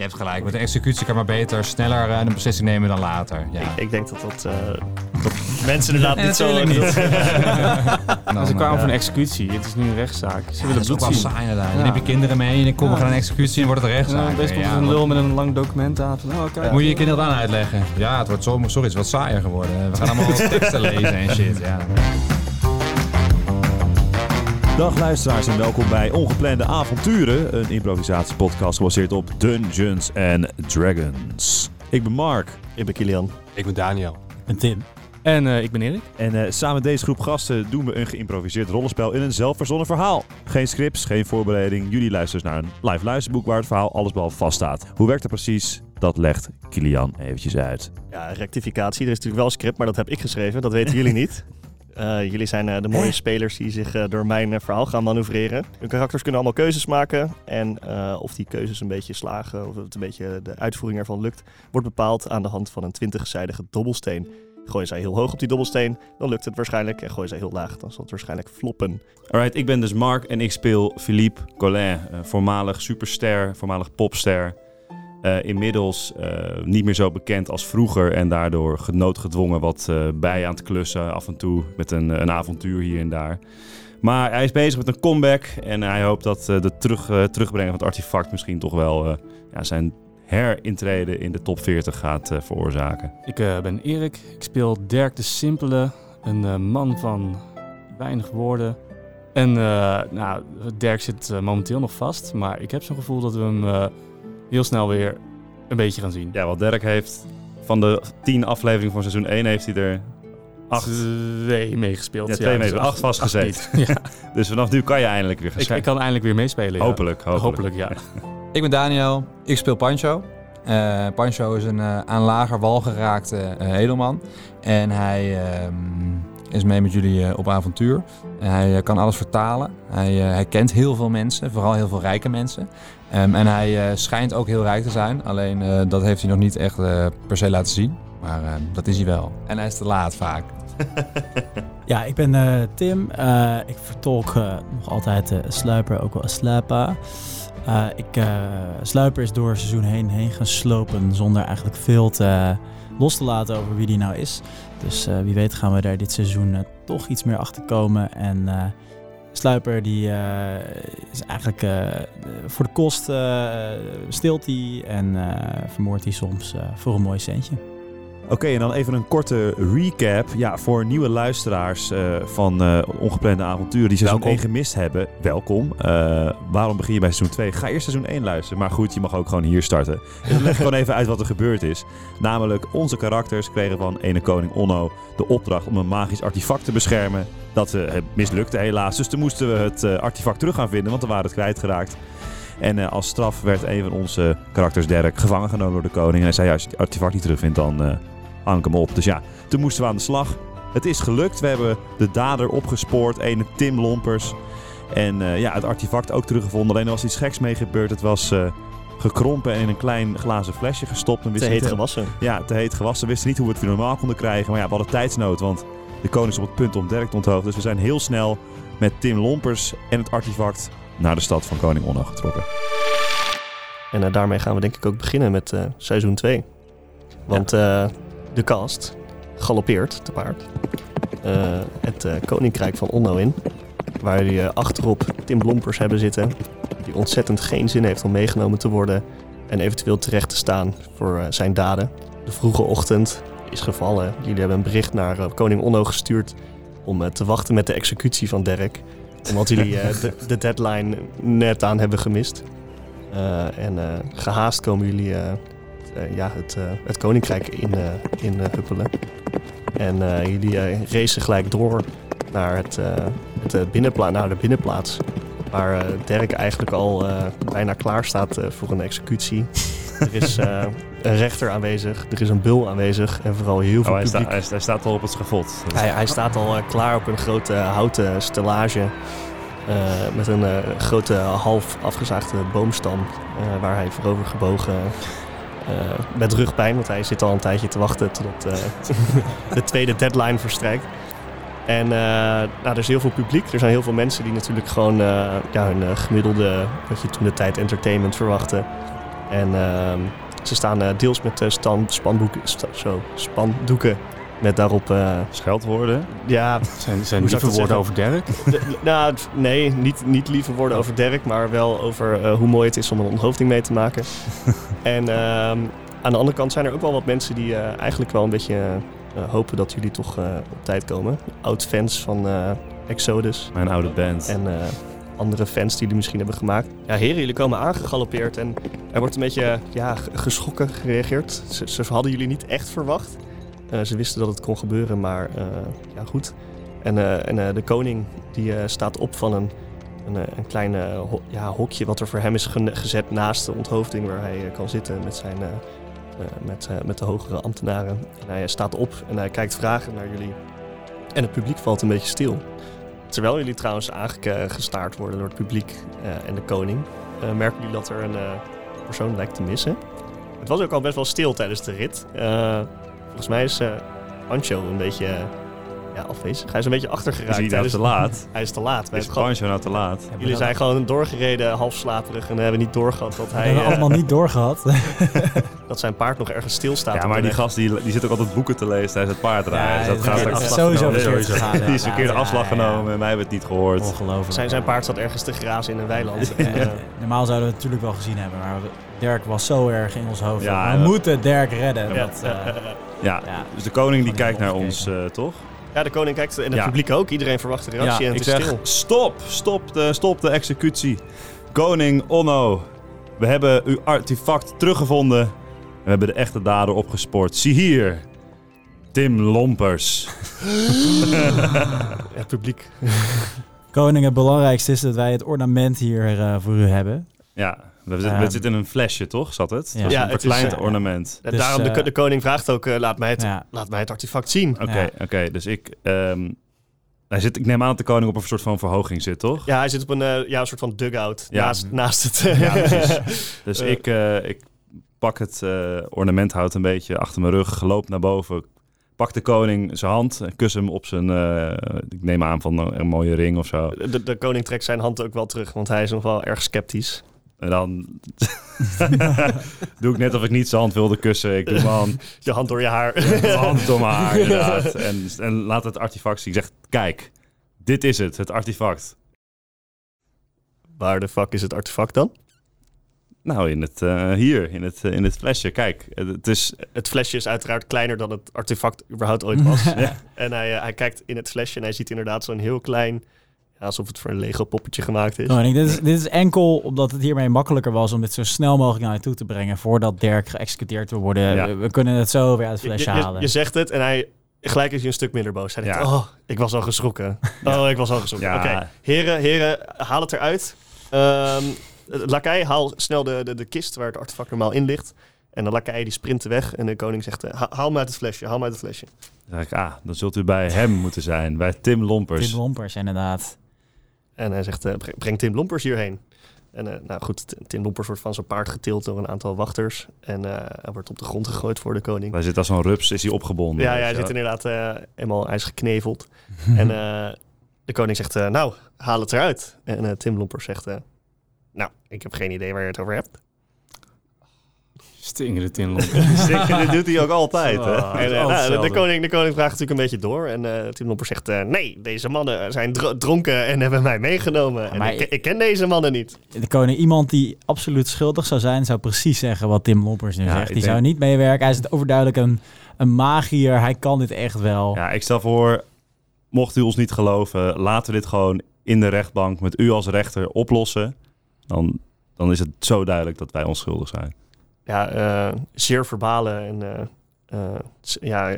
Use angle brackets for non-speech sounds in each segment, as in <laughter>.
Je hebt gelijk, met de executie kan maar beter sneller een beslissing nemen dan later. Ja. Ik denk dat dat, dat mensen inderdaad niet zo... Niet. Dan, ze kwamen eh, van een executie. Het is nu een rechtszaak. Ze Ja, willen bloed wel zien. saai inderdaad. Dan Ja. heb je kinderen mee en dan komen we Ja. gaan een executie en wordt het een Ja, rechtszaak. Deze komt Ja, een lul met een lang document aan. Van, oh, kijk. Moet je je kinderen dan uitleggen? Ja, het wordt zo, sorry, het is wat saaier geworden. We gaan allemaal <laughs> teksten lezen en shit. Ja. Dag luisteraars en welkom bij Ongeplande Avonturen, een improvisatiepodcast gebaseerd op Dungeons and Dragons. Ik ben Mark Ik ben Kilian. Ik ben Daniel. En Tim. En eh, ik ben Erik. en eh, samen met deze groep gasten doen we een geïmproviseerd rollenspel in een zelfverzonnen verhaal. Geen scripts, geen voorbereiding, jullie luisteren naar een live luisterboek waar het verhaal allesbehalve vaststaat. Hoe werkt dat precies? Dat legt Kilian eventjes uit. Ja, rectificatie. Er is natuurlijk wel een script, maar dat heb ik geschreven. Dat weten jullie niet. <laughs> Eh, jullie zijn eh, de mooie spelers die zich eh, door mijn verhaal gaan manoeuvreren. Hun karakters kunnen allemaal keuzes maken. En eh, of die keuzes een beetje slagen, of het een beetje de uitvoering ervan lukt, wordt bepaald aan de hand van een 20-zijdige dobbelsteen. Gooien zij heel hoog op die dobbelsteen, dan lukt het waarschijnlijk. En gooien zij heel laag, dan zal het waarschijnlijk floppen. Alright, ik ben dus Mark en ik speel Philippe Collin, eh, voormalig superster, voormalig popster. Eh, inmiddels eh, niet meer zo bekend als vroeger en daardoor genoodgedwongen wat eh, bij aan het klussen af en toe met een, een avontuur hier en daar. Maar hij is bezig met een comeback en hij hoopt dat de terug, terugbrengen van het artefact misschien toch wel ja, zijn herintreden in de top 40 gaat veroorzaken. Ik ben Erik. Ik speel Dirk de Simpele. Een man van weinig woorden. En nou, Dirk zit momenteel nog vast. Maar ik heb zo'n gevoel dat we hem heel snel weer een beetje gaan zien. Ja, wat Dirk heeft van de 10 afleveringen van seizoen 1 heeft hij er acht Twee meegespeeld. Ja, twee mee, dus acht vastgezeten. niet. <laughs> ja. Dus vanaf nu kan je eindelijk weer gaan ik, ik kan eindelijk weer meespelen. ja. Hopelijk, hopelijk. Hopelijk, ja. <laughs> Ik ben Daniel, ik speel Pancho. Eh, Pancho is een eh, aan lager wal geraakte edelman. En hij ehm, is mee met jullie op avontuur. En hij kan alles vertalen. Hij, eh, hij kent heel veel mensen, vooral heel veel rijke mensen. Ehm, en hij eh, schijnt ook heel rijk te zijn. Alleen eh, dat heeft hij nog niet echt eh, per se laten zien. Maar eh, dat is hij wel. En hij is te laat vaak. <laughs> Ja, ik ben Tim. Ik vertolk nog altijd Sluiper, ook wel Slapa. Ik, Sluiper is door het seizoen heen, heen geslopen zonder eigenlijk veel te, los te laten over wie die nou is. Dus wie weet gaan we daar dit seizoen toch iets meer achter komen. En Sluiper die eh, is eigenlijk eh, voor de kost eh, stilt hij en vermoordt hij soms voor een mooi centje. Oké, en dan even een korte recap. Ja, voor nieuwe luisteraars eh, van eh, Ongeplande Avonturen die seizoen Welkom. 1 gemist hebben. Welkom. Eh, waarom begin je bij seizoen 2? Ga eerst seizoen 1 luisteren. Maar goed, je mag ook gewoon hier starten. En dan leg ik gewoon even uit wat er gebeurd is. Namelijk, onze karakters kregen van ene koning Onno de opdracht om een magisch artefact te beschermen. Dat mislukte helaas. Dus toen moesten we het artefact terug gaan vinden, want we waren het kwijtgeraakt. En als straf werd een van onze karakters, Dirk, gevangen genomen door de koning. En hij zei, ja, als je het artefact niet terugvindt, dan hem op. Dus ja, toen moesten we aan de slag. Het is gelukt. We hebben de dader opgespoord, ene Tim Lompers. En eh, ja, het artefact ook teruggevonden. Alleen er was iets geks mee gebeurd. Het was eh, gekrompen en in een klein glazen flesje gestopt. En Te heet gewassen. Ja, te heet gewassen. We wisten niet hoe we het weer normaal konden krijgen. Maar ja, we hadden tijdsnood, want de koning is op het punt om Dirk te onthoofden. Dus we zijn heel snel met Tim Lompers en het artefact naar de stad van koning Onno getrokken. En eh, daarmee gaan we denk ik ook beginnen met seizoen 2. Want eh, de cast galoppeert te paard eh, het eh, koninkrijk van Onno in. Waar die eh, achterop Tim Blompers hebben zitten. Die ontzettend geen zin heeft om meegenomen te worden. En eventueel terecht te staan voor zijn daden. De vroege ochtend is gevallen. Jullie hebben een bericht naar koning Onno gestuurd. Om te wachten met de executie van Derek. Omdat jullie de, <laughs> de deadline net aan hebben gemist. En eh, gehaast komen jullie ja, het, eh, het koninkrijk in, eh, in eh, huppelen. En eh, jullie eh, racen gelijk door naar, het, eh, het, eh, binnenpla naar de binnenplaats. Waar eh, Dirk eigenlijk al eh, bijna klaar staat eh, voor een executie. er is eh, een rechter aanwezig, er is een bul aanwezig en vooral heel veel Oh, hij, sta- publiek. hij, hij staat al op het schavot. Hij, hij staat al eh, klaar op een grote houten stellage. eh, met een eh, grote half afgezaagde boomstam. eh, waar hij voorover gebogen. Eh, met rugpijn, want hij zit al een tijdje te wachten totdat eh, <laughs> de tweede deadline verstrijkt. En eh, nou, er is heel veel publiek. Er zijn heel veel mensen die natuurlijk gewoon eh, ja, hun gemiddelde, wat je toen de tijd entertainment verwachtte. En ehm, ze staan deels met stan, sta- zo, spandoeken met daarop... Scheldwoorden. ja, Zijn, zijn lieve woorden over Dirk? de- nou, nee, niet, niet lieve woorden over Dirk, maar wel over hoe mooi het is om een onthoofding mee te maken. <laughs> en ehm, aan de andere kant zijn er ook wel wat mensen die eh, eigenlijk wel een beetje eh, hopen dat jullie toch eh, op tijd komen. Oud-fans van eh, Exodus Mijn oude band. en eh, andere fans die jullie misschien hebben gemaakt. Ja, heren, jullie komen aangegalopeerd en er wordt een beetje ja, g- geschrokken gereageerd. Ze, ze hadden jullie niet echt verwacht. Eh, ze wisten dat het kon gebeuren, maar eh, ja, goed. En, eh, en eh, de koning die eh, staat op van een, een, eh, een klein eh, ja, hokje wat er voor hem is gezet naast de onthoofding waar hij eh, kan zitten met, zijn, met, met de hogere ambtenaren. En hij staat op en hij kijkt vragen naar jullie. En het publiek valt een beetje stil. Terwijl jullie trouwens aangestaard worden door het publiek en de koning, merken jullie dat er een persoon lijkt te missen. Het was ook al best wel stil tijdens de rit. Volgens mij is Ancho een beetje ja, afwezig. Hij is een beetje Is achtergeraakt. hij nou tijdens- te laat? <laughs> Hij is te laat. Wij Is hebben gewoon- Pancho nou te laat? Hebben we jullie zijn gewoon doorgereden, half slaperig en hebben niet doorgehad dat We hij hebben eh, allemaal niet doorgehad. <laughs> <laughs> dat zijn paard nog ergens stilstaat. Ja, maar die gast die, die zit ook altijd boeken te lezen tijdens het paardrijden. dus dat dat gaat is sowieso genomen. verkeerd gegaan. Die is Ja, een keer de ja, afslag ja, ja. genomen en mij hebben het niet gehoord. Ongelooflijk. zijn, zijn paard zat ergens te grazen in een weiland. En, eh, Normaal zouden we het natuurlijk wel gezien hebben, maar Dirk was zo erg in ons hoofd. Ja, we ja. moeten Dirk redden. ja, dat, ja, eh, ja, ja. Ja, ja. dus de koning die kijkt naar ons ons, eh, toch? Ja, de koning kijkt en het Ja. publiek ook. Iedereen verwacht een reactie en ik het is zeg, stil. stop, stop de, stop de executie. Koning Onno, we hebben uw artefact teruggevonden. En we hebben de echte dader opgespoord. Zie hier, Tim Lompers. <laughs> Het publiek. <laughs> Koning, het belangrijkste is dat wij het ornament hier eh, voor u hebben. Ja, we zitten, Ehm. we zitten in een flesje, toch? Zat het? Ja. Ja, Ja, een het is, verkleind eh, ornament. En Dus, Daarom de, eh, de koning vraagt ook, eh, laat, mij het, Ja. laat mij het artefact zien. Oké, Ja. oké. Dus ik, ehm, hij zit, ik neem aan dat de koning op een soort van verhoging zit, toch? Ja, hij zit op een, eh, ja, een soort van dugout Ja. naast, naast het... Ja, precies. <laughs> Dus ik, eh, ik pak het eh, ornamenthout een beetje achter mijn rug, loop naar boven, pak de koning zijn hand, kus hem op zijn, eh, ik neem aan van een, een mooie ring of zo. de, de koning trekt zijn hand ook wel terug, want hij is nog wel erg sceptisch. En dan <laughs> doe ik net of ik niet zijn hand wilde kussen. Ik doe mijn hand, Je hand door je haar. mijn hand door mijn haar, inderdaad. En, en laat het artefact zien. Ik zeg, kijk, dit is het, het artefact. Waar de fuck is het artefact dan? Nou, in het, eh, hier, in het, eh, in het flesje. Kijk, het, is... Het flesje is uiteraard kleiner dan het artefact überhaupt ooit was. <laughs> Ja. En hij, eh, hij kijkt in het flesje en hij ziet inderdaad zo'n heel klein... Alsof het voor een Lego poppetje gemaakt is. Koning, dit, is, dit is enkel omdat het hiermee makkelijker was om dit zo snel mogelijk naar je toe te brengen voordat Dirk geëxecuteerd wil worden. Ja. We, we kunnen het zo weer uit het Je, flesje je- halen. je zegt het en hij... Gelijk is hij een stuk minder boos. Hij denkt, Ja. oh, ik was al geschrokken. <laughs> Oh, ik was al geschrokken. Ja. Oké, heren, heren, haal het eruit. Ehm Lakai, haal snel de, de, de kist waar het artefact normaal in ligt. En de lakai die sprint weg en de koning zegt, ha- haal me uit het flesje, haal me uit het flesje. Dan zeg ik, ah, dan zult u bij hem moeten zijn. Bij Tim Lompers. Tim Lompers, inderdaad. En hij zegt, eh, bre- breng Tim Lompers hierheen. En eh, nou goed, Tim Lompers wordt van zijn paard getild door een aantal wachters. En eh, hij wordt op de grond gegooid voor de koning. Hij zit als zo'n rups, is hij opgebonden. Ja, ja, hij zit inderdaad eh eenmaal, hij is gekneveld. <laughs> en de koning zegt, nou, haal het eruit. En Tim Lompers zegt, nou, ik heb geen idee waar je het over hebt. Stinkende tinlop. <laughs> Zeker, dit doet hij ook altijd. Hè? Ah, en, eh, nou, de, koning, de koning vraagt natuurlijk een beetje door. En eh, Tim Lompers zegt, eh, nee, deze mannen zijn dro- dronken en hebben mij meegenomen. En maar ik, ik- ik ken deze mannen niet. De koning, iemand die absoluut schuldig zou zijn, zou precies zeggen wat Tim Lompers nu Ja, zegt. Die denk- zou niet meewerken. Hij is overduidelijk een, een magier. Hij kan dit echt wel. Ja, ik stel voor, mocht u ons niet geloven, laten we dit gewoon in de rechtbank met u als rechter oplossen. Dan, dan is het zo duidelijk dat wij onschuldig zijn. Ja, eh, zeer verbale en eh, eh, ja,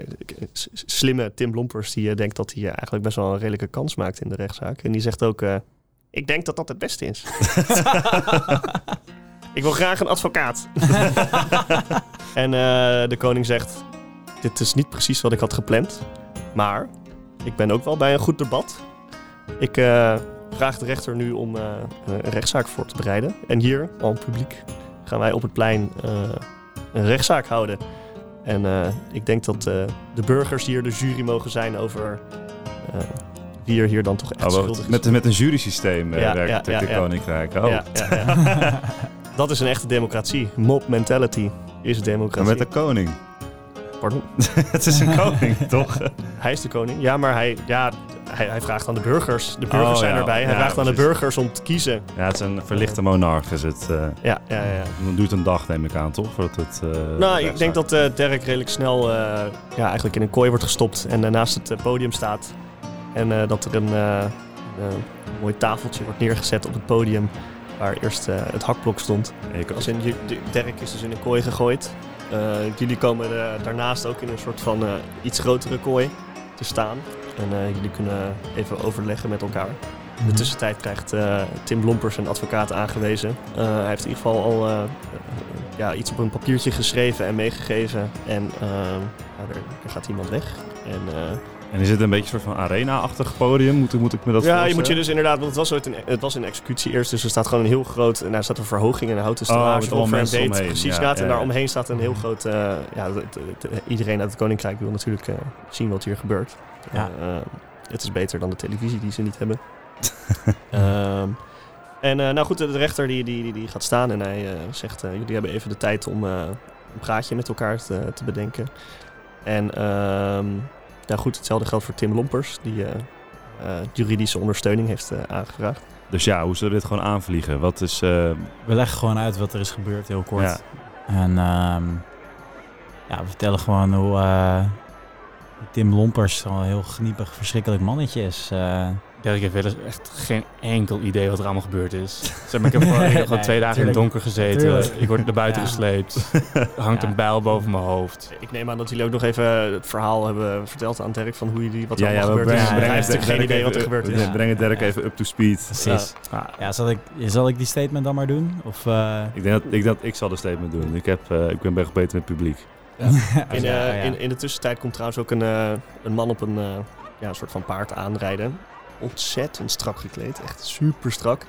slimme Tim Lompers die denkt dat hij eigenlijk best wel een redelijke kans maakt in de rechtszaak. En die zegt ook, ik denk dat dat het beste is. <laughs> ik wil graag een advocaat. <laughs> en de koning zegt, dit is niet precies wat ik had gepland, maar ik ben ook wel bij een goed debat. Ik vraag de rechter nu om een rechtszaak voor te bereiden. En hier, al publiek, gaan wij op het plein eh, een rechtszaak houden. En eh, ik denk dat eh, de burgers hier de jury mogen zijn over wie er hier dan toch echt Oh, schuldig is. met, met een jurysysteem Ja, werkt ja, het ja. Koninkrijk. Oh. <laughs> Dat is een echte democratie. Mob mentality is Maar democratie. met de koning. Pardon? <laughs> het is een koning, <laughs> toch? Hij is de koning. Ja, maar hij, ja, hij, hij vraagt aan de burgers. De burgers Oh, zijn ja. erbij. Hij Ja, vraagt aan de burgers om te kiezen. Ja, het is een verlichte monarch. Is het, eh, Ja, ja, ja. dan duurt een dag, neem ik aan, toch? Voordat het, eh, Nou, ik denk dat eh Derek redelijk snel ja, eigenlijk in een kooi wordt gestopt en naast het podium staat. En dat er een, een mooi tafeltje wordt neergezet op het podium waar eerst het hakblok stond. Als in, Derek is dus in een kooi gegooid. Eh, jullie komen eh, daarnaast ook in een soort van eh, iets grotere kooi te staan. En jullie kunnen even overleggen met elkaar. In de tussentijd krijgt Tim Lompers een advocaat aangewezen. Hij heeft in ieder geval al ja, iets op een papiertje geschreven en meegegeven. En ja, er, er gaat iemand weg. En, En is het een beetje een soort van arena-achtig podium? Moet, moet ik me dat ja, je moet je dus inderdaad, want het was, ooit een, het was een executie eerst, dus er staat gewoon een heel groot, en daar staat een verhoging en een houten Oh, stellage met allemaal over en mensen weet omheen. precies Ja, staat. ja, En ja. daaromheen staat een heel groot, eh, ja, het- het- het- iedereen uit het koninkrijk wil natuurlijk eh, zien wat hier gebeurt. Ja. Eh, het is beter dan de televisie die ze niet hebben. <laughs> Ehm, en eh, nou goed, de rechter die, die, die, die gaat staan en hij eh, zegt, eh, jullie hebben even de tijd om eh, een praatje met elkaar te, te bedenken. En ehm, nou goed, hetzelfde geldt voor Tim Lompers, die eh, eh, juridische ondersteuning heeft eh, aangevraagd. Dus ja, hoe zullen we dit gewoon aanvliegen? Wat is... eh, We leggen gewoon uit wat er is gebeurd, heel kort. Ja. En ehm, ja, we vertellen gewoon hoe eh, Tim Lompers al een heel gniepig, verschrikkelijk mannetje is. Derek heeft wel eens echt geen enkel idee wat er allemaal gebeurd is. <laughs> Zeg maar, ik heb gewoon Nee, twee dagen in het donker gezeten. Tuurlijk. Ik word naar buiten Ja. gesleept. <laughs> Er hangt Ja. een bijl boven mijn hoofd. Ik neem aan dat jullie ook nog even het verhaal hebben verteld aan Dirk van hoe jullie wat er ja, ja, allemaal gebeurd is. brengen- Hij heeft natuurlijk geen idee wat er gebeurd is. We Ja. brengen Dirk Ja. even up to speed. precies. Ja. Ja, zal ik, zal ik die statement dan maar doen? Of, eh, Ik denk dat ik, dat ik zal de statement doen. Ik, heb, eh, ik ben echt beter met het publiek. <laughs> In, Ja, eh, ja. in, in de tussentijd komt trouwens ook een, eh, een man op een ja, een soort van paard aanrijden. Ontzettend strak gekleed, echt super strak.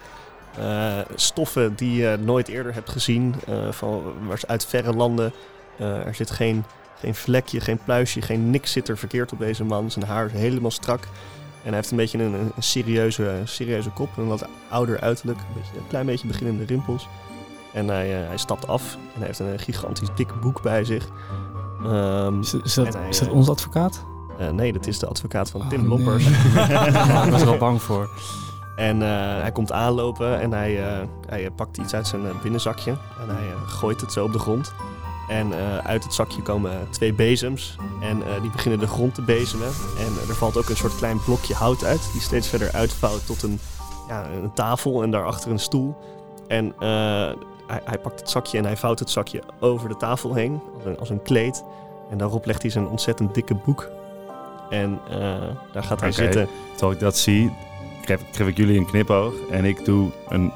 Eh, stoffen die je nooit eerder hebt gezien, eh, van, uit verre landen. Eh, er zit geen, geen vlekje, geen pluisje, geen niks zit er verkeerd op deze man. Zijn haar is helemaal strak. En hij heeft een beetje een, een serieuze, serieuze kop, een wat ouder uiterlijk. Een, beetje, een klein beetje beginnende rimpels. En hij, hij stapt af en hij heeft een gigantisch dik boek bij zich. Ehm, Is, is dat, En hij, is dat onze advocaat? Eh, nee, dat is de advocaat van Oh, Tim nee. Lompers. <laughs> ik was er wel bang voor. En eh, hij komt aanlopen en hij, eh, hij pakt iets uit zijn binnenzakje. En hij gooit het zo op de grond. En uit het zakje komen twee bezems. En die beginnen de grond te bezemen. En er valt ook een soort klein blokje hout uit. Die steeds verder uitvouwt tot een, ja, een tafel en daarachter een stoel. En hij, hij pakt het zakje en hij vouwt het zakje over de tafel heen. Als een, als een kleed. En daarop legt hij zijn ontzettend dikke boek. En eh, daar gaat hij zitten. Terwijl ik dat zie, geef, geef ik jullie een knipoog. En ik doe een...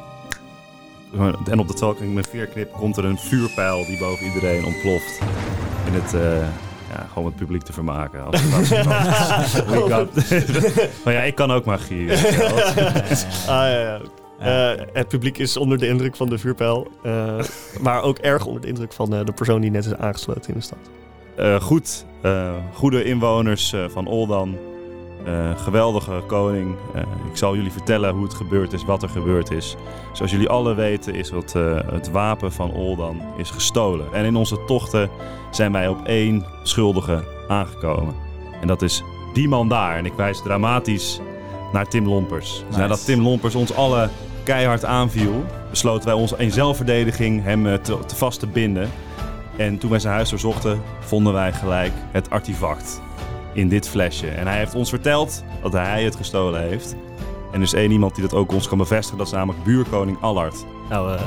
En op de terwijl ik mijn veer knip, komt er een vuurpijl die boven iedereen ontploft. In het... eh, ja, gewoon het publiek te vermaken. Als <laughs> <laughs> <laughs> maar ja, ik kan ook magie. Ah, ja, ja. Eh, het publiek is onder de indruk van de vuurpijl. maar ook erg onder de indruk van de persoon die net is aangesloten in de stad. Eh, goed, eh, goede inwoners eh, van Oldan. Geweldige koning. Ik zal jullie vertellen hoe het gebeurd is, wat er gebeurd is. Zoals jullie alle weten is het, het wapen van Oldan is gestolen. En in onze tochten zijn wij op één schuldige aangekomen. En dat is die man daar. En ik wijs dramatisch naar Tim Lompers. Dus nadat Tim Lompers ons alle keihard aanviel, besloten wij ons in zelfverdediging hem te, te vast te binden. En toen wij zijn huis doorzochten, vonden wij gelijk het artefact in dit flesje. En hij heeft ons verteld dat hij het gestolen heeft. En er is één iemand die dat ook ons kan bevestigen. Dat is namelijk buurkoning Allard. Nou,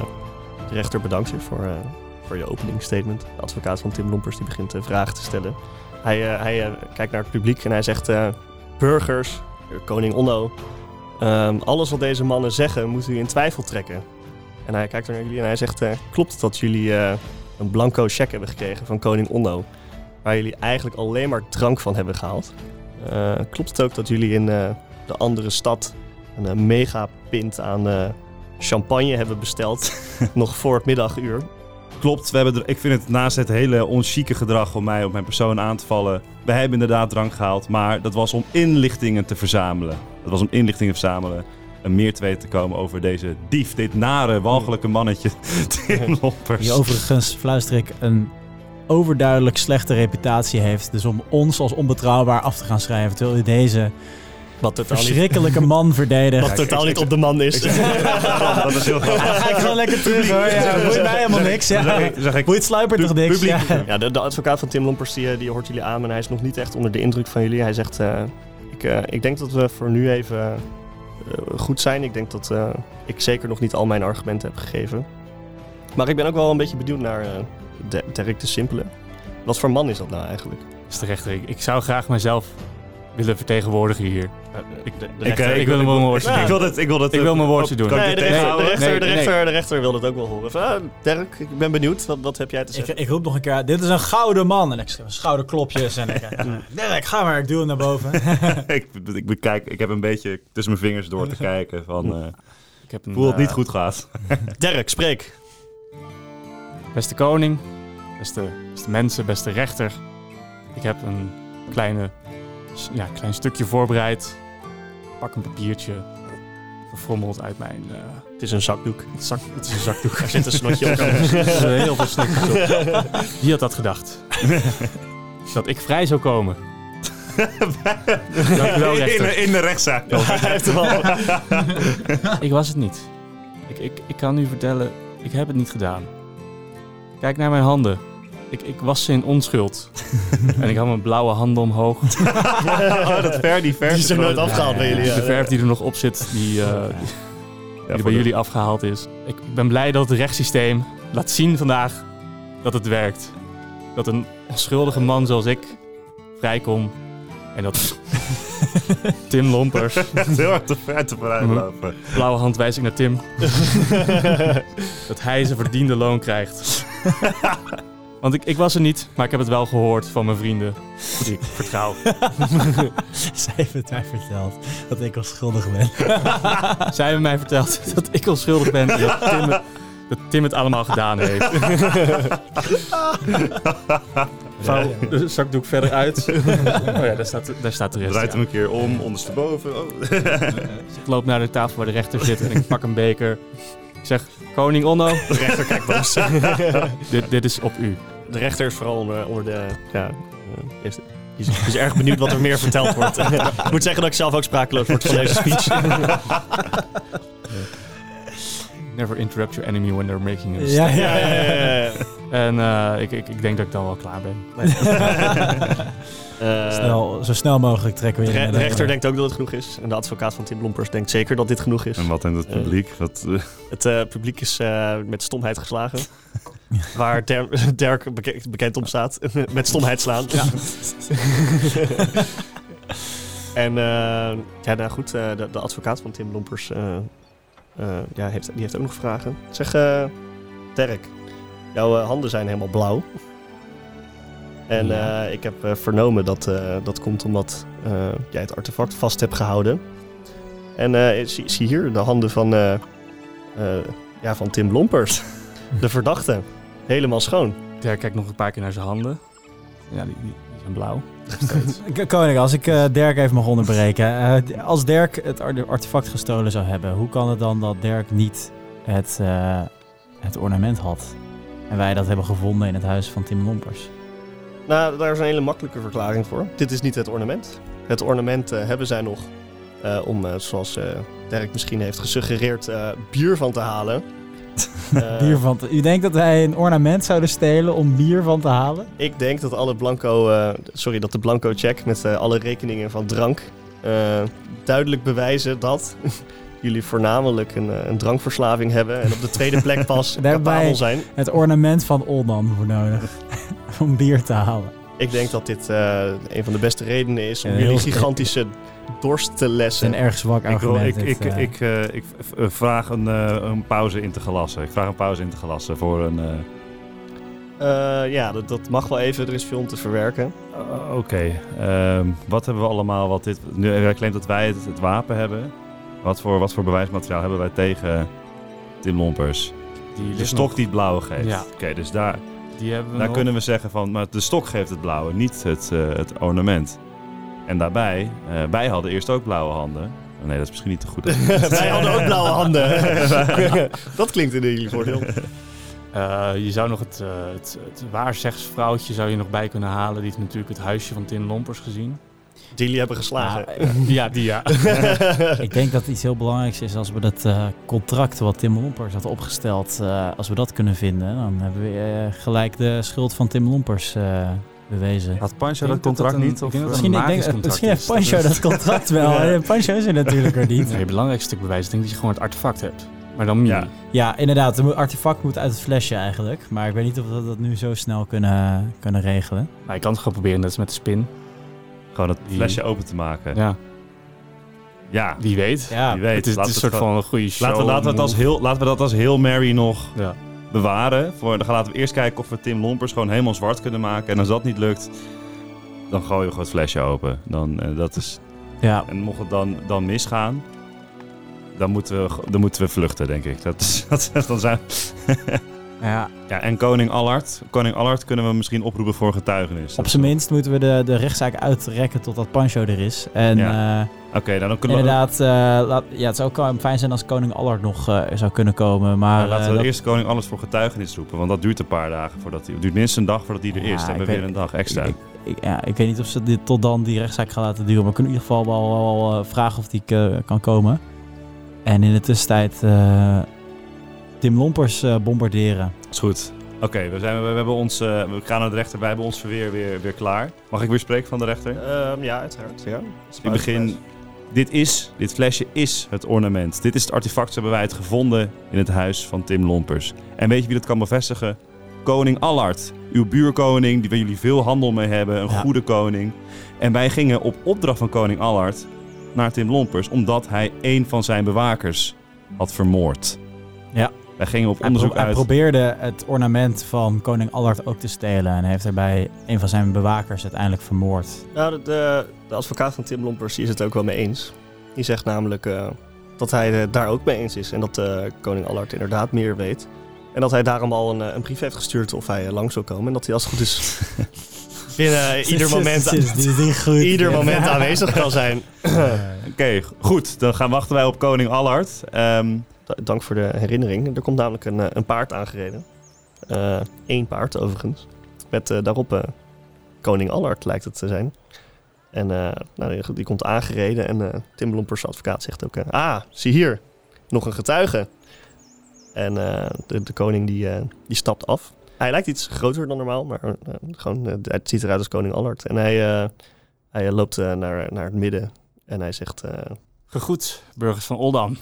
de rechter bedankt je voor, eh, voor je opening statement. De advocaat van Tim Lompers die begint eh, vragen te stellen. Hij, hij kijkt naar het publiek en hij zegt... burgers, koning Onno... ehm, alles wat deze mannen zeggen moet u in twijfel trekken. En hij kijkt naar jullie en hij zegt... klopt dat jullie een blanco cheque hebben gekregen van koning Onno... waar jullie eigenlijk alleen maar drank van hebben gehaald? Eh, klopt het ook dat jullie in eh, de andere stad... een eh, mega pint aan... champagne hebben besteld. <laughs> nog voor het middaguur. Klopt, we hebben er, ik vind het naast het hele onchique gedrag om mij op mijn persoon aan te vallen. Wij hebben inderdaad drank gehaald, maar dat was om inlichtingen te verzamelen. Dat was om inlichtingen te verzamelen een meer te weten te komen over deze dief, dit nare, walgelijke mannetje, <laughs> Tim Lompers. Die overigens, fluister ik, een overduidelijk slechte reputatie heeft. Dus om ons als onbetrouwbaar af te gaan schrijven, terwijl u deze Wat totaal niet, verschrikkelijke man <laughs> verdedigt. wat totaal niet op de man is. <laughs> dat is heel Ja, dan ga ik gewoon lekker terug hoor. Ja, boeit mij helemaal niks. Zeg Ja. ik, zeg ik Boeit Sluiper toch niks? publiek. Ja. Ja, de, de advocaat van Tim Lompers die, eh, die hoort jullie aan en hij is nog niet echt onder de indruk van jullie. Hij zegt, eh, ik, eh, ik denk dat we voor nu even goed zijn. Ik denk dat eh, ik zeker nog niet al mijn argumenten heb gegeven. Maar ik ben ook wel een beetje benieuwd naar eh, De- Derek de Simpele. Wat voor man is dat nou eigenlijk? is. Ik, ik zou graag mezelf willen vertegenwoordigen hier. Ik, de ik, eh, ik wil hem een woordje Ja. doen. Ik wil het, ik wil het, Ik wil mijn woordje doen. Nee, de, rechter, de, rechter, Nee, de, nee. rechter, de rechter wil het ook wel horen. Van, ah, Dirk, ik ben benieuwd. Wat, wat heb jij te zeggen? ik roep nog een keer, dit is een gouden man. En ik schrijf schouderklopjes. En ik, <laughs> ja, Dirk, ga maar, ik duw hem naar boven. <laughs> ik, ik, bekijk, ik heb een beetje tussen mijn vingers door te <laughs> kijken van, eh Ik heb een, het niet eh, goed gaat. Dirk, spreek. Beste koning, beste, beste mensen, beste rechter. Ik heb een kleine, ja, klein stukje voorbereid. Pak een papiertje, verfrommeld uit mijn eh, Het is een zakdoek. zak. Het is een zakdoek. <laughs> Er zit een snotje op. <laughs> Er zitten <laughs> heel veel stukjes op. Wie had dat gedacht? dat ik vrij zou komen. Dank u wel, rechter. in, in de rechtszaak. Ik was het niet. Ik, ik, ik kan u vertellen, ik heb het niet gedaan. Kijk naar mijn handen. Ik, ik was ze in onschuld. en ik had mijn blauwe handen omhoog. <laughs> oh, dat ver, die ver. Die is er nooit afgehaald bij jullie. de ja. verf die er nog op zit, die, eh, die bij jullie afgehaald is. Ik, ik ben blij dat het rechtssysteem laat zien vandaag dat het werkt. Dat een onschuldige man zoals ik vrijkom. En dat <laughs> Tim Lompers, <laughs> Heel hard te ver te vooruit lopen. blauwe hand wijs ik naar Tim, dat hij zijn verdiende loon krijgt. Want ik, ik was er niet, maar ik heb het wel gehoord van mijn vrienden die ik vertrouw. <laughs> Zij heeft het mij verteld dat ik onschuldig ben. <laughs> Zij hebben mij verteld dat ik onschuldig ben en dat Tim, het- dat Tim het allemaal gedaan heeft. <laughs> Vouw de zakdoek verder uit. Oh ja, daar staat, daar staat de rest. Draait ja. hem een keer om, ondersteboven. Oh. Dus ik loop naar de tafel waar de rechter zit en ik pak een beker. Ik zeg, koning Onno, <laughs> De rechter kijkt boos. <laughs> dit, dit is op u. De rechter is vooral onder, onder de... Ja, eh, die, is, die is erg benieuwd wat er meer verteld wordt. <laughs> ik moet zeggen dat ik zelf ook sprakeloos word van deze speech. Never interrupt your enemy when they're making a Ja, mistake. ja, ja, ja, ja, ja. En eh, ik, ik, ik denk dat ik dan wel klaar ben. <laughs> Eh, Snel, zo snel mogelijk trekken we de, je re- in de de- rechter denkt ook dat het genoeg is. En de advocaat van Tim Blompers denkt zeker dat dit genoeg is. En wat in het publiek? Wat, eh, Het eh, publiek is eh, met stomheid geslagen. <laughs> Waar Der- Dirk beke- bekend om staat. <laughs> met stomheid slaan. en eh, ja, nou goed, eh, de, de advocaat van Tim Lompers eh, eh, ja, heeft, die heeft ook nog vragen. Zeg, eh Dirk, jouw eh, handen zijn helemaal blauw. En Ja. eh, ik heb eh, vernomen dat eh, dat komt omdat eh, jij het artefact vast hebt gehouden. En eh, zie, zie hier de handen van, eh, eh, ja, van Tim Lompers, <laughs> de verdachte. Helemaal schoon. Dirk kijkt nog een paar keer naar zijn handen. Ja, die, die, zijn blauw. <laughs> Koning, als ik eh, Dirk even mag onderbreken. eh, als Dirk het ar- artefact gestolen zou hebben, hoe kan het dan dat Dirk niet het, eh, het ornament had? En wij dat hebben gevonden in het huis van Tim Lompers. Nou, daar is een hele makkelijke verklaring voor. Dit is niet het ornament. Het ornament eh, hebben zij nog eh, om, eh, zoals Dirk misschien heeft gesuggereerd, bier van te halen. <laughs> Bier van te- U denkt dat wij een ornament zouden stelen om bier van te halen? Ik denk dat alle blanco, sorry, dat de blanco check met alle rekeningen van drank duidelijk bewijzen dat jullie voornamelijk een, eh, een drankverslaving hebben en op de tweede plek pas <laughs> Daarbij- capabel zijn. Het ornament van Oldan voor nodig. <laughs> om bier te halen. Ik denk dat dit eh, een van de beste redenen is om jullie gigantische dorst te lessen. een erg zwak ik, wil, argument. ik, dit, ik, eh. ik, eh, ik v- vraag een, een pauze in te gelassen. Ik vraag een pauze in te gelassen voor een... eh, Eh, ja, dat, dat mag wel even. Er is veel om te verwerken. Uh, Oké, ehm, wat hebben we allemaal? Wat dit, nu hij claimt dat wij het, het wapen hebben. Wat voor, wat voor bewijsmateriaal hebben wij tegen Tim Lompers? Die De stok nog- die het blauwe geeft. Ja. Oké, dus daar, die hebben we daar nog. kunnen we zeggen van, maar de stok geeft het blauwe, niet het, eh, het ornament. En daarbij, eh, wij hadden eerst ook blauwe handen. Nee, dat is misschien niet te goed. <laughs> Wij hadden ook <laughs> blauwe handen. <laughs> dat klinkt in jullie voordeel. Eh, je zou nog het, uh, het, het waarzeggsvrouwtje zou je nog bij kunnen halen. Die heeft natuurlijk het huisje van Tim Lompers gezien. Die jullie hebben geslagen. Ja, die ja. <laughs> Ik denk dat iets heel belangrijks is als we dat eh, contract wat Tim Lompers had opgesteld, eh, als we dat kunnen vinden, dan hebben we eh, gelijk de schuld van Tim Lompers eh, bewezen. Had Pancho Ik dat dat contract dat een- niet? ik Of, dat eh, Misschien, ik denk, contract misschien heeft is. Pancho Dat is- dat contract wel. <laughs> Ja. Eh, Pancho is er natuurlijk er niet. <laughs> Nee, het belangrijkste stuk bewijs is denk ik dat je gewoon het artefact hebt. Maar dan. Ja. Ja, inderdaad. Het artefact moet uit het flesje eigenlijk. Maar ik weet niet of we dat nu zo snel kunnen, kunnen regelen. Maar je kan het gewoon proberen, net als met de spin. Gewoon het flesje open te maken. Ja, Ja, wie weet. Ja, wie weet. het is, het is een soort gewoon- van een goede show. Laten we, laten, we het als heel, laten we dat als heel Mary nog Ja. bewaren. Voor, dan laten we eerst kijken of we Tim Lompers gewoon helemaal zwart kunnen maken. En als dat niet lukt, dan gooien we gewoon het flesje open. Dan, eh, dat is, ja. en mocht het dan, dan misgaan, dan moeten, we, dan moeten we vluchten, denk ik. Dat, is- <laughs> dat, is- dan zijn, <laughs> ja. ja, en koning Allard. Koning Allard kunnen we misschien oproepen voor getuigenis. Op zijn minst moeten we de, de rechtszaak uitrekken totdat Pancho er is. En Ja. eh, Oké, nou, dan kunnen we... inderdaad, eh, laat, ja, het zou ook fijn zijn als koning Allard nog eh, zou kunnen komen. Maar Nou, laten eh, we dat- eerst koning alles voor getuigenis roepen. Want dat duurt een paar dagen voordat hij... Het duurt minstens een dag voordat hij er Ja, is. Dan hebben we weer weet- een dag extra. Ik, ik, ja, ik weet niet of ze dit tot dan die rechtszaak gaan laten duren. Maar we kunnen in ieder geval wel, wel, eh, vragen of die eh, kan komen. En in de tussentijd eh, Tim Lompers eh, bombarderen. Is goed. Oké, we, zijn, we, we hebben ons, eh, we gaan naar de rechter. Wij hebben ons verweer weer, weer klaar. Mag ik weer spreken van de rechter? Ehm, ja, uiteraard. Ja. In begin, dit is, dit flesje is het ornament. Dit is het artefact, zo hebben wij het gevonden in het huis van Tim Lompers. En weet je wie dat kan bevestigen? Koning Allard, uw buurkoning, die waar jullie veel handel mee hebben, een Ja. goede koning. En wij gingen op opdracht van koning Allard naar Tim Lompers, omdat hij een van zijn bewakers had vermoord. Ja. Wij gingen op Hij, onderzoek pro- hij uit. probeerde het ornament van koning Allard ook te stelen. En heeft daarbij een van zijn bewakers uiteindelijk vermoord. Nou, de, de, de advocaat van Tim Lompers is het ook wel mee eens. Die zegt namelijk eh, dat hij het daar ook mee eens is. En dat eh, koning Allard inderdaad meer weet. En dat hij daarom al een, eh, een brief heeft gestuurd of hij langs wil komen. En dat hij als het goed is <laughs> binnen <laughs> ieder moment, ieder moment aanwezig kan zijn. <laughs> Oké, goed. Dan gaan wachten wij op koning Allard. Ehm, Da- Dank voor de herinnering. Er komt namelijk een, eh, een paard aangereden. Eén paard overigens. Met eh, daarop eh, koning Allard lijkt het te zijn. En eh, nou, die, die komt aangereden en eh, Tim Lompers advocaat zegt ook... eh, ah, zie hier, nog een getuige. En eh, de, de koning die, eh, die stapt af. Hij lijkt iets groter dan normaal, maar eh, gewoon, eh, het ziet eruit als koning Allard. En hij, eh, hij loopt naar, naar het midden en hij zegt... eh, Gegroet, burgers van Oldam.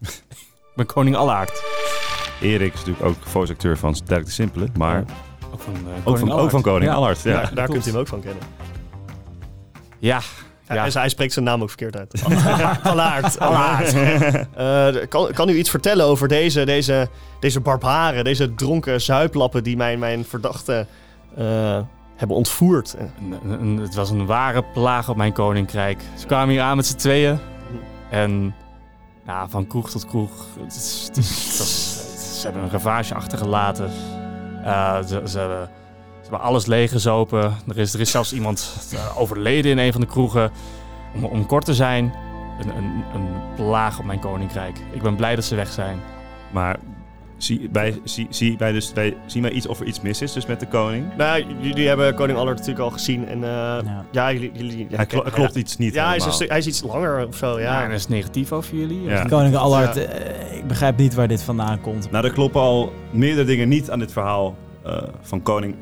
ik ben koning Allaard. Erik is natuurlijk ook voice-acteur van Sterk de Simpele, maar Ook van, ook, koning van, ook Allard. van koning Ja. Allard. Ja. daar kunt u hem ook van kennen. Ja, Ja. Hij spreekt zijn naam ook verkeerd uit. <laughs> Allaard. Allaard. <laughs> Eh, kan, kan u iets vertellen over deze, deze, deze barbaren, deze dronken zuiplappen die mijn, mijn verdachte eh, hebben ontvoerd? Een- een- een- het was een ware plaag op mijn koninkrijk. Ze kwamen hier aan met z'n tweeën. En ja, van kroeg tot kroeg. Het is, het is- het was- ze hebben een ravage achtergelaten. Eh, ze, ze, hebben, ze hebben alles leeggezopen. Er is, er is zelfs iemand eh, overleden in een van de kroegen. Om, om kort te zijn, een, een, een plaag op mijn koninkrijk. Ik ben blij dat ze weg zijn. Maar zie, wij, zie, zie, wij dus, wij zien wij iets of er iets mis is dus met de koning? Nou, jullie hebben koning Allard natuurlijk al gezien. En eh, ja. Ja. jullie... jullie ja, Hij klo- er klopt iets niet Ja, hij is, stu- hij is iets langer of zo, Ja, ja. en dat is negatief over jullie. Ja. Koning Allard, eh, ik begrijp niet waar dit vandaan komt. Nou, er kloppen al meerdere dingen niet aan dit verhaal eh, van koning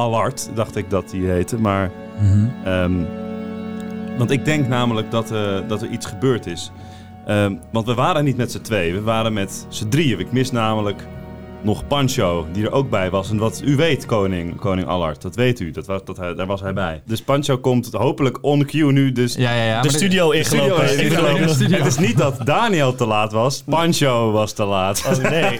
Allard, dacht ik dat hij heette. Maar, Mhm. ehm, want ik denk namelijk dat, eh, dat er iets gebeurd is. Ehm, want we waren niet met z'n twee, we waren met z'n drieën. Ik mis namelijk nog Pancho, die er ook bij was. En wat u weet, koning, koning Allard, dat weet u, dat was, dat hij, daar was hij bij. Dus Pancho komt hopelijk on cue nu dus Ja, ja, ja. de studio ingelopen. Het is niet dat Daniel te laat was, Pancho was te laat. Oh nee.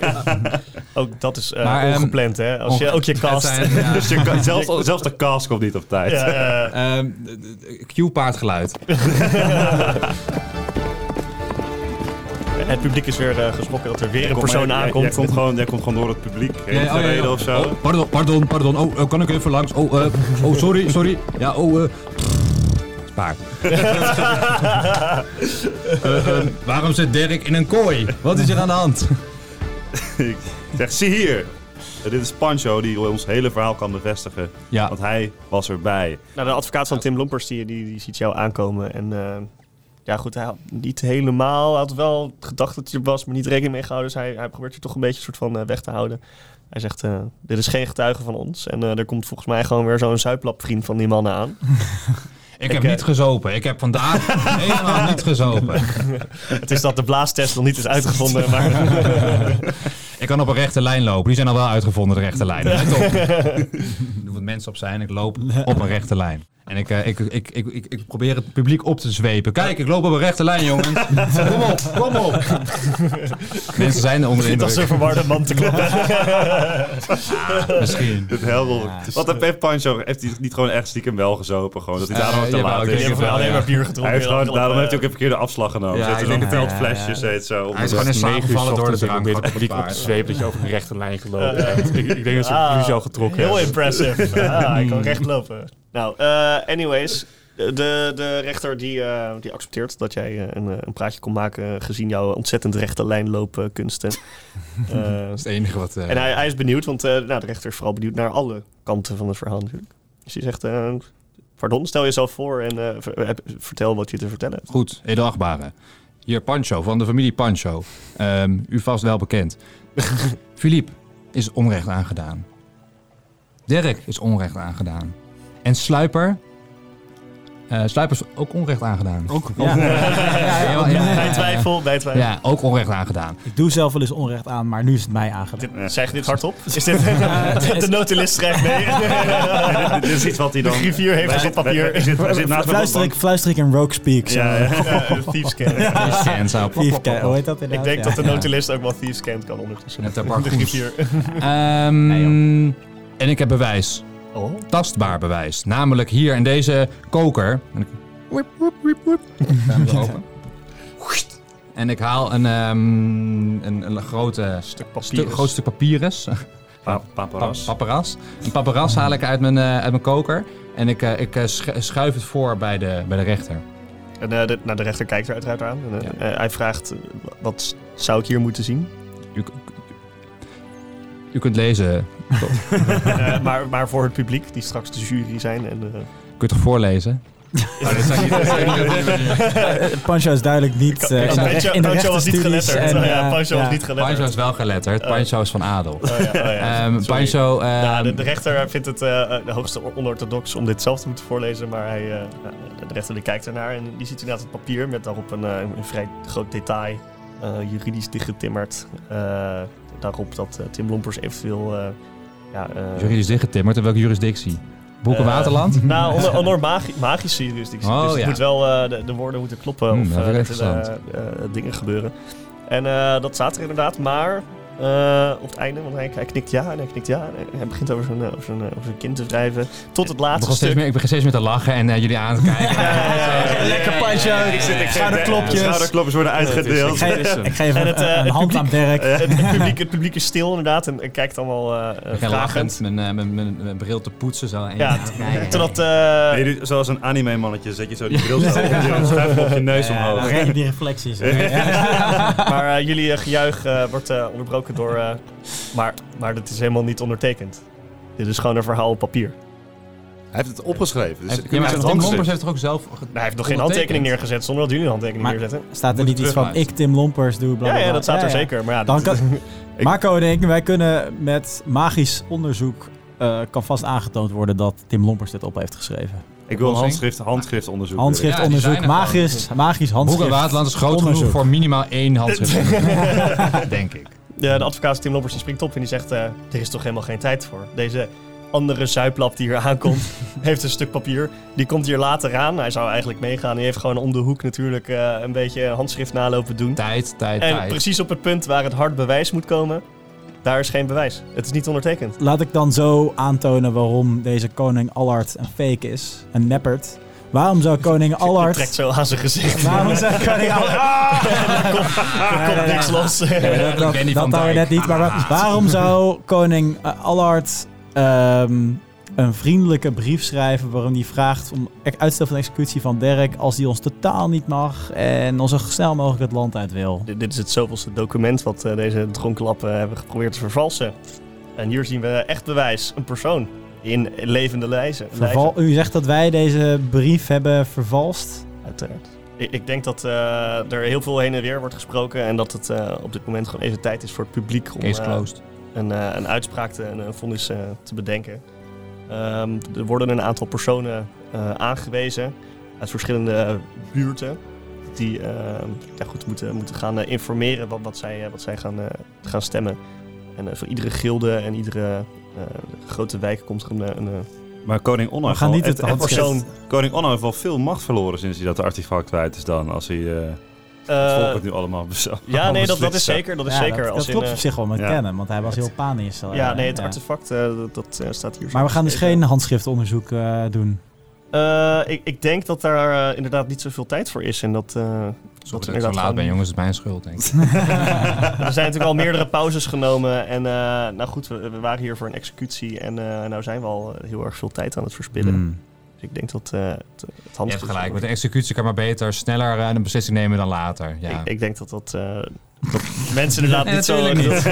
<laughs> ook dat is eh, Maar, ehm, ongepland, hè? Als je ook je cast... zijn, ja. <laughs> Dus je <laughs> zelfs, zelfs de cast komt niet op tijd. Ja, d- Q-paardgeluid. Het publiek is weer geschrokken dat er weer een Kom, persoon aankomt. Jij komt, gewoon, jij komt gewoon door het publiek heen Ja, oh, ja, ja. gereden of zo. Oh, pardon, pardon, pardon. Oh, eh, kan ik even langs? Oh, eh, oh sorry, sorry. Ja, oh, eh. paard. <laughs> Eh, eh, waarom zit Dirk in een kooi? Wat is er aan de hand? Ik zeg, zie hier. Dit is Pancho die ons hele verhaal kan bevestigen. Ja, Want hij was erbij. Nou, de advocaat van Tim Lompers die, die, die ziet jou aankomen. En eh, ja, goed, hij had niet helemaal. Hij had wel gedacht dat hij er was, maar niet rekening mee gehouden. Dus hij, hij probeert je toch een beetje soort van eh, weg te houden. Hij zegt: eh, Dit is geen getuige van ons. En eh, er komt volgens mij gewoon weer zo'n zuiplapvriend van die mannen aan. <laughs> ik heb eh, niet gezopen. Ik heb vandaag <laughs> helemaal niet gezopen. <laughs> Het is dat de blaastest nog niet is uitgevonden. Maar Ik kan op een rechte lijn lopen. Die zijn al wel uitgevonden, de rechte lijn. Let op. Er moeten mensen op zijn. Ik loop op een rechte lijn. En ik, eh, ik, ik, ik, ik, ik probeer het publiek op te zwepen. Kijk, ik loop op een rechte lijn, jongens. <laughs> Kom op, kom op. Mensen zijn onder de dit als een indruk. verwarde man te kloppen. <laughs> Misschien. Het helder. Ja, Wat heeft Pancho? Heeft hij niet gewoon echt stiekem wel gezopen? Gewoon, dat hij Eh, daarom te jawel, laat ik is? hebt wel, alleen ja. maar bier Hij heeft gewoon, daarom heeft hij ook eh, een verkeerde afslag genomen. Ja, ik Zit denk- een flesjes, ja. heet zo. Hij is gewoon in slaap uur gevallen door de drank. het publiek op te zwepen dat je over een rechte lijn gelopen <laughs> hebt. ik, ik denk dat ze op Ah, jou getrokken Heel impressive. Ah, hij kan recht lopen. Nou, eh, anyways. De, de rechter die, eh, die accepteert dat jij eh, een, een praatje kon maken gezien jouw ontzettend rechte lijnloopkunsten. <laughs> Eh, Dat is het enige wat... en hij, hij is benieuwd, want nou, de rechter is vooral benieuwd naar alle kanten van het verhaal natuurlijk. Dus hij zegt, pardon, stel jezelf voor en ver- vertel wat je te vertellen hebt. Goed, edelachtbare. Hier Pancho, van de familie Pancho. Ehm, u vast wel bekend. <laughs> Philippe is onrecht aangedaan. Dirk is onrecht aangedaan. En Sluiper... eh, Sluiper is ook onrecht aangedaan. Ook. Ja. Ja, ja, Bij twijfel, bij twijfel. Ja, ook onrecht aangedaan. Ik doe zelf wel eens onrecht aan, maar nu is het mij aangedaan. Dit, zeg je dit hardop? <laughs> Is dit <laughs> de, de notulist schrijft mee? <laughs> dit, is iets wat hij De dan... griffier heeft het op papier. naast Fluister ik, fluister ik in Rogue Speak. zo. Ja, Thieves Cant. Scan hoe heet dat Ik denk dat de notulist ook wel Thieves Cant kan ondertussen. Met de De griffier. Ehm, en ik heb bewijs. Oh. Tastbaar bewijs. Namelijk hier in deze koker. En ik... Wip, wip, wip, open. <laughs> En ik haal een, ehm, een, een grote Stuk stu- papier. groot stuk papyrus. Pa- <laughs> Pa- Paparas. paparas. Een paparas haal ik uit mijn, eh, uit mijn koker. En ik, eh, ik eh, schu- schuif het voor bij de, bij de rechter. En eh, de, nou, de rechter kijkt er uiteraard aan. En, Ja. hij vraagt, wat zou ik hier moeten zien? U, kunt lezen. <laughs> Eh, maar, maar voor het publiek, die straks de jury zijn. En, eh, U kunt toch voorlezen? <laughs> Oh, niet- niet Eh, Pancho is duidelijk niet eh, in de, Pancho- recht- in de Pancho was niet geletterd. en, ja, eh, Pancho was niet geletterd. Pancho is wel geletterd. Oh. Pancho is van adel. Oh, ja, oh, ja. Ehm. Pancho... ehm, Ja, de, de rechter vindt het eh, de hoogste onorthodox om dit zelf te moeten voorlezen, maar hij, eh, nou, de rechter die kijkt ernaar en die ziet inderdaad het papier met daarop een, eh, een vrij groot detail, eh, juridisch dichtgetimmerd. eh, daarop dat eh, Tim Lompers eventueel... eh, ja, eh, Juridisch dichtgetimmerd. In welke jurisdictie? Boeken Eh, Waterland? Nou, onder, onder <laughs> magi magische jurisdictie. Oh, dus het ja. moet wel, eh, de, de woorden moeten kloppen Hmm, of eh, er eh, eh, dingen gebeuren. En eh, dat staat er inderdaad, maar eh, op het einde, want hij, hij knikt ja en hij knikt ja. En hij begint over zijn, eh, over zijn, eh, over zijn kind te schrijven. Tot het Ik laatste steeds stuk. meer, ik begin steeds meer te lachen en eh, jullie aan te kijken. <laughs> Ja, ja, ja, ja. Lekker Pancho. Ik zit, ik Schouderklopjes. Schouderklopjes worden uitgedeeld. Ik geef, <laughs> ik geef En een, het, een hand aan Dirk. <laughs> Het, het publiek, het publiek is stil inderdaad en, en kijkt allemaal Ik lachend mijn, eh, mijn, mijn, mijn bril te poetsen. Zo. En Ja. Totdat... eh, Nee, zoals een anime mannetje zet je zo die bril zo op je neus Ja, omhoog. je die reflecties. maar eh, jullie gejuich eh, wordt eh, door... eh, maar, maar dat is helemaal niet ondertekend. Dit is gewoon een verhaal op papier. Hij heeft het opgeschreven. Dus Heeft- ja, maar Tim Lompers heeft toch ook zelf... Nou, hij heeft nog geen handtekening neergezet zonder dat jullie een handtekening Maar- neerzetten. Staat er niet iets van ik Tim Lompers doe bla Ja, bla, ja, dat staat er Ja, zeker. Maar ja, Dan kan, <laughs> Ik- Marco en ik, wij kunnen met magisch onderzoek... eh, kan vast aangetoond worden dat Tim Lompers dit op heeft geschreven. Ik wil een handschrift, handschriftonderzoek. Handschriftonderzoek, Ja, die zijn er magisch, magisch handschrift. Boeken Waterland is groot genoeg onderzoek. voor minimaal één handschrift. <laughs> Denk ik. De, de advocaat Tim Lompers die springt op en die zegt... eh, er is toch helemaal geen tijd voor. Deze andere zuiplap die hier aankomt, <laughs> heeft een stuk papier. Die komt hier later aan. Hij zou eigenlijk meegaan. Die heeft gewoon om de hoek natuurlijk eh, een beetje handschrift nalopen doen. Tijd, tijd, En tijd. precies op het punt waar het hard bewijs moet komen... daar is geen bewijs. Het is niet ondertekend. Laat ik dan zo aantonen waarom deze koning Allard een fake is. Een neppert. Waarom zou <laughs> koning Allard... trekt zo aan zijn gezicht. Waarom zou koning Allard... <laughs> er komt, er komt niks los. Dat dat, dat net niet. Maar wa- waarom zou koning eh, Allard ehm, een vriendelijke brief schrijven waarin hij vraagt om uitstel van executie van Dirk als hij ons totaal niet mag en ons zo snel mogelijk het land uit wil. Dit, dit is het zoveelste document wat eh, deze dronkenlappen hebben geprobeerd te vervalsen. En hier zien we echt bewijs. Een persoon in levende lijzen. Verval u zegt dat wij deze brief hebben vervalst? Uiteraard. Ik, ik denk dat eh, er heel veel heen en weer wordt gesproken en dat het eh, op dit moment gewoon even tijd is voor het publiek om eh, closed. een, een uitspraak te, een, vonnis te bedenken. Ehm, er worden een aantal personen eh, aangewezen uit verschillende buurten die eh, ja, goed, moeten, moeten gaan informeren wat, wat zij, wat zij gaan, eh, gaan stemmen. En voor iedere gilde en iedere grote wijk komt er een, een, een Maar koning Onno wel- niet het persoon- Koning Onno heeft wel veel macht verloren sinds hij dat artefact kwijt is dan. Als hij eh het eh, volk het nu allemaal <laughs> bezo- ja, nee, dat, dat is zeker. Dat is Ja, zeker. Dat, als dat klopt eh, op zich wel met ja. kennen, want hij was heel panisch. eh, ja, nee, het ja. artefact, eh, dat, dat, eh, staat hier. zo Maar we gaan dus geen handschriftonderzoek eh, doen. Eh, ik, ik denk dat daar eh, inderdaad niet zoveel tijd voor is. En dat, eh, Sorry dat dat ik zo laat gewoon- ben, jongens. Het is mijn schuld, denk ik. <laughs> <laughs> er zijn natuurlijk al meerdere pauzes genomen. En eh, nou goed, we, we waren hier voor een executie. En eh nou zijn we al heel erg veel tijd aan het verspillen. Hmm. Dus ik denk dat eh, het, het Je hebt gelijk. Met de executie kan maar beter sneller eh, een beslissing nemen dan later. Ja. Ik, ik denk dat dat, eh, dat mensen inderdaad Nee, niet zo... niet. <laughs>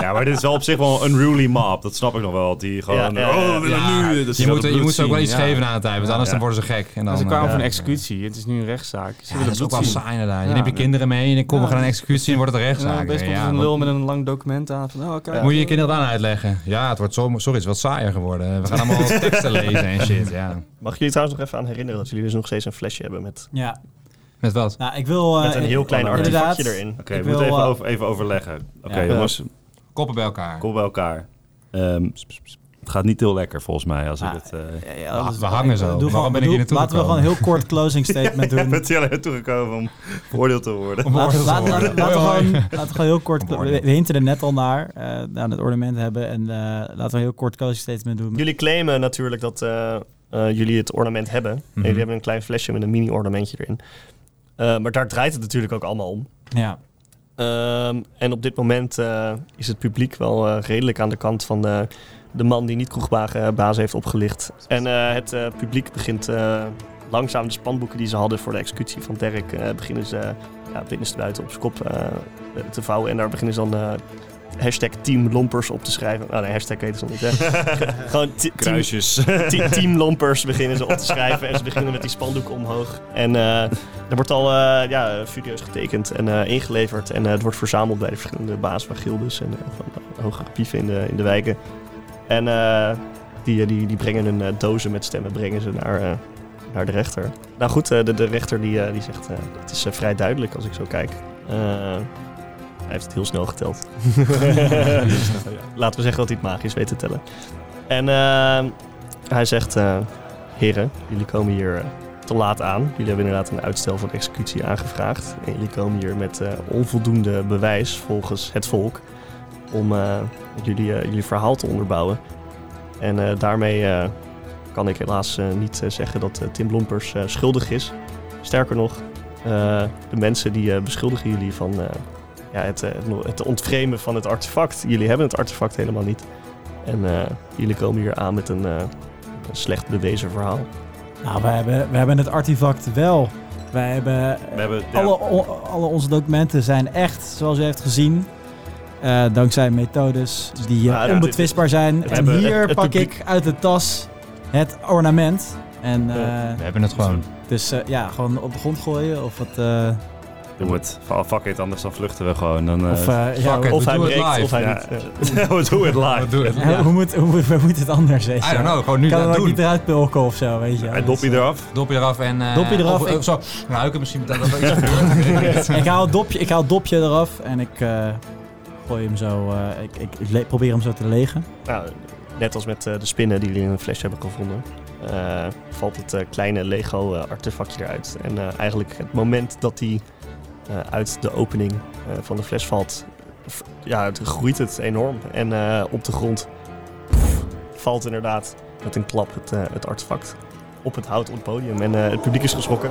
Ja, maar dit is wel op zich wel een unruly mob. Dat snap ik nog wel. Die gewoon... Ja, ja, ja. oh, Ja, nu... dat je moet, je moet ze ook wel iets geven aan het tijd, want anders Ja. dan worden ze gek. En dan, ze kwamen eh, van ja. een executie. Het is nu een rechtszaak. Ze Ja, willen dat is ook wel saai inderdaad. Je Ja, neemt je kinderen mee en dan komen Ja. we gaan een executie en wordt het een Ja, rechtszaak. best wel Ja, een wat- lul met een lang document aan. Van, oh, oké. Ja. Moet je je kinderen dan uitleggen? Ja, het wordt zo, sorry, het is wat saaier geworden. We gaan allemaal <laughs> teksten lezen en shit, ja. Mag ik jullie trouwens nog even aan herinneren dat jullie dus nog steeds een flesje hebben met, Ja, Met wat? nou ik wil... eh, met een heel klein artefactje erin. Oké, Ik we moeten even, eh, over, even overleggen. Oké, jongens. Koppen bij elkaar. Kom bij elkaar. Ehm, het gaat niet heel lekker volgens mij als ik Ah, het... eh Ja, ja, Ach, dat is- we hangen zo. Doe Waarom gewoon- ben ik hier naartoe Laten we gewoon een heel kort closing <laughs> statement doen. bent hier alleen naartoe gekomen om veroordeeld te worden. Om Laten te laten- worden. laten we Hoi, gewoon laten we gewoon heel kort... We, hinten er net al naar, eh aan het ornament hebben. En eh, laten we een heel kort closing statement doen. Jullie claimen natuurlijk dat eh, eh, jullie het ornament hebben. En Mhm. jullie hebben een klein flesje met een mini-ornamentje erin. Eh, maar daar draait het natuurlijk ook allemaal om. Ja. Ehm, en op dit moment eh, is het publiek wel eh, redelijk aan de kant van de, de man die niet kroegbaas heeft opgelicht. En het publiek begint langzaam de spanboeken die ze hadden voor de executie van Dirk... beginnen ze ja, binnenste buiten op zijn kop te vouwen. En daar beginnen ze dan hashtag Team Lompers op te schrijven. Oh nee, hashtag weten ze nog niet. Hè? <laughs> Gewoon team, Kruisjes. Te- Team Lompers beginnen ze op te schrijven en ze beginnen met die spandoeken omhoog. En eh, er wordt al eh, ja, furieus getekend en eh, ingeleverd. En het wordt verzameld bij de verschillende baas van gildes en van uh, hogere pieven in de, in de wijken. En die, die, die brengen hun dozen met stemmen brengen ze naar, naar de rechter. Nou goed, de, de rechter die, die zegt het is vrij duidelijk als ik zo kijk. Hij heeft het heel snel geteld. <laughs> Laten we zeggen dat hij het magisch weet te tellen. En eh, hij zegt, eh, heren, jullie komen hier eh, te laat aan. Jullie hebben inderdaad een uitstel van executie aangevraagd. En jullie komen hier met onvoldoende bewijs volgens het volk om jullie, jullie verhaal te onderbouwen. En daarmee kan ik helaas niet zeggen dat Tim Lompers eh, schuldig is. Sterker nog, de mensen die beschuldigen jullie van ja, het, eh, het, het ontvremen van het artefact. Jullie hebben het artefact helemaal niet. En eh, jullie komen hier aan met een, eh, een slecht bewezen verhaal. Nou, we hebben, we hebben het artefact wel. Wij hebben... We hebben... ja, Alle, o- alle onze documenten zijn echt, zoals u heeft gezien. eh, dankzij methodes die Ja, ja, onbetwistbaar zijn. En hebben hier het- het pak ik uit de tas het ornament. En eh, We hebben het gewoon. dus ja, gewoon op de grond gooien. Of wat. Doe het. Fuck it, anders dan vluchten we gewoon. Dan, eh, of eh, ja, it. Of we hij breekt, live. of hij Ja. niet. eh, <laughs> we doen het live. We doen het. ja, Ja. hoe, moet, hoe, moet- hoe moet het anders zijn? I don't know, gewoon nu Kan dat ook doen. niet eruit pulken of zo, weet je. En dopje Dus, eraf. Dopje eraf en... eh, Dopje eraf, Of, ik- zo ruiken misschien dat er iets gebeurt. <laughs> ik, haal het dopje, ik haal het dopje eraf en ik eh, gooi hem zo. eh, ik, ik, ik probeer hem zo te legen. Nou, net als met eh, de spinnen die jullie in een flesje hebben gevonden, eh, valt het kleine Lego-artefactje eruit. En eh, eigenlijk het moment dat die uit de opening eh, van de fles valt, ja, het groeit het enorm. En eh, op de grond pff, valt inderdaad met een klap het, eh, het artefact op het hout op het podium. En eh, het publiek is geschrokken.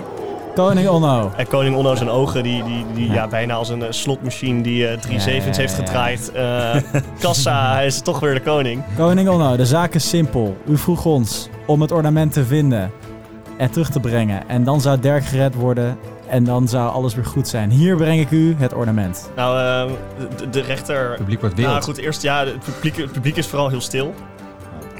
Koning Onno. En koning Onno zijn ogen, die, die, die ja. Ja. bijna als een eh, slotmachine die eh, drie zevens ja, heeft ja, gedraaid. Eh, <laughs> kassa, hij is toch weer de koning. Koning Onno, de zaak is simpel. U vroeg ons om het ornament te vinden en terug te brengen. En dan zou Dirk gered worden en dan zou alles weer goed zijn. Hier breng ik u het ornament. Nou, eh, de, de rechter... Het publiek wordt wild. Nou goed, eerst ja, het publiek, het publiek is vooral heel stil.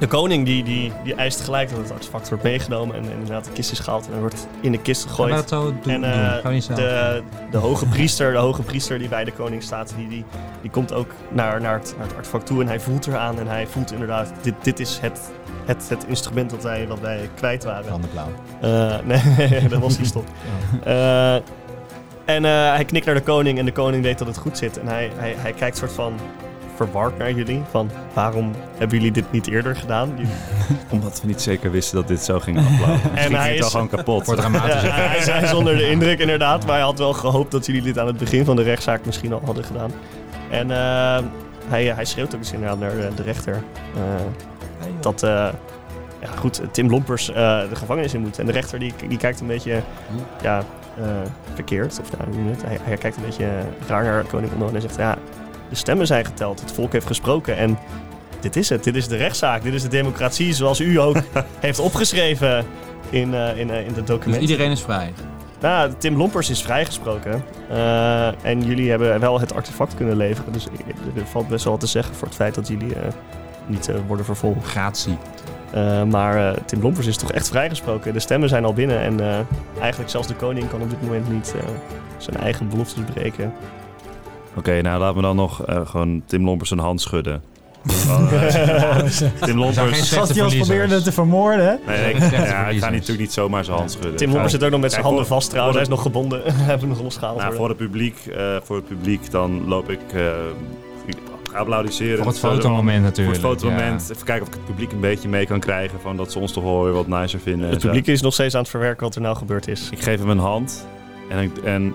De koning die, die, die eist gelijk dat het artefact wordt meegenomen en, en inderdaad de kist is gehaald en er wordt in de kist Gaan we gegooid. dat zo doen? En doen? eh, Gaan de, de hoge priester, de hoge priester die bij de koning staat, die, die, die komt ook naar, naar, het, naar het artefact toe en hij voelt eraan en hij voelt inderdaad, dit, dit is het, het, het instrument dat wij, wat wij kwijt waren. Van de blauw. Eh, <laughs> nee, dat was niet stop. <laughs> Eh, en eh, hij knikt naar de koning en de koning weet dat het goed zit. En hij, hij, hij kijkt soort van verward naar jullie. Van waarom hebben jullie dit niet eerder gedaan? <laughs> Jullie- Omdat we niet zeker wisten dat dit zo ging aflopen. En hij is al gewoon kapot. Voor dramatisch. Ja, hij, hij is- hij is onder de indruk inderdaad. Maar hij had wel gehoopt dat jullie dit aan het begin van de rechtszaak misschien al hadden gedaan. En eh, hij, hij schreeuwt ook eens inderdaad naar de, de rechter. eh, dat, eh, ja goed, Tim Lompers eh, de gevangenis in moet. En de rechter die, die kijkt een beetje, ja, eh, verkeerd. Of nou? Hij, hij kijkt een beetje raar naar koning Onno en hij zegt, ja, de stemmen zijn geteld. Het volk heeft gesproken en dit is het. Dit is de rechtszaak. Dit is de democratie zoals u ook <laughs> heeft opgeschreven in, eh, in, eh, in de Dus documenten. iedereen is vrij. Nou, Tim Lompers is vrijgesproken. Eh, en jullie hebben wel het artefact kunnen leveren. Dus er valt best wel wat te zeggen voor het feit dat jullie niet worden vervolgd. Gratie. Maar Tim Lompers is toch echt vrijgesproken. De stemmen zijn al binnen. En eigenlijk zelfs de koning kan op dit moment niet zijn eigen beloftes breken. Oké, nou laten we dan nog eh, gewoon Tim Lompers zijn hand schudden. <laughs> Tim Er Lompers... Gast die ons probeerde te vermoorden. Nee, nee, ik, ja, ik ga natuurlijk niet zomaar zijn hand schudden. Tim Lompers zit ook nog met zijn handen voor- vast trouwens. Hij voor is nog gebonden. <laughs> Hij heeft nog losgehaald. Nou, voor het publiek, eh, voor het publiek dan loop ik eh applaudisseren. Voor het fotomoment Voor natuurlijk. het fotomoment. Even kijken of ik het publiek een beetje mee kan krijgen. Van dat ze ons toch wel weer wat nicer vinden. en Het zo. publiek is nog steeds aan het verwerken wat er nou gebeurd is. Ik geef hem een hand. En, ik- en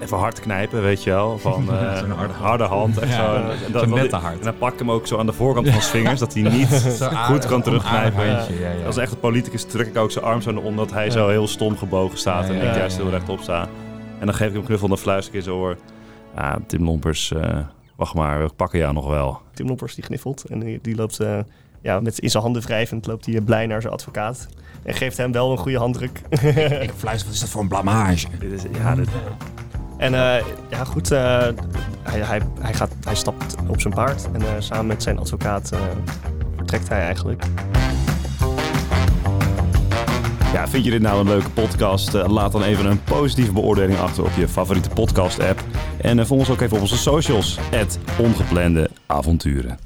even hard knijpen, weet je wel. Van <laughs> eh, Zo'n harde harde hand. Echt Ja, zo. zo'n En dat- nette hard. En dan pak ik hem ook zo aan de voorkant van zijn vingers. Dat hij niet <laughs> goed kan terugknijpen. ja, ja. Als een echte politicus trek ik ook zijn arm zo naar onder. Dat hij Ja. zo heel stom gebogen staat. Ja, en ja, ik juist ja. heel rechtop sta. En dan geef ik hem een knuffel en dan fluister ik in zijn oor. Ja, Tim Lompers, eh, wacht maar, we pakken jou nog wel. Tim Lompers die gniffelt en die, die loopt eh, ja, met in zijn handen wrijvend loopt hij eh, blij naar zijn advocaat. En geeft hem wel een goede handdruk. Ik fluister, wat is dat voor een blamage? Dit is, ja, dit, en eh, ja goed, eh, hij, hij, hij, gaat, hij stapt op zijn paard en eh, samen met zijn advocaat vertrekt hij eigenlijk. Ja, vind je dit nou een leuke podcast? Laat dan even een positieve beoordeling achter op je favoriete podcast app. En volg ons ook even op onze socials. Het Ongeplande Avonturen.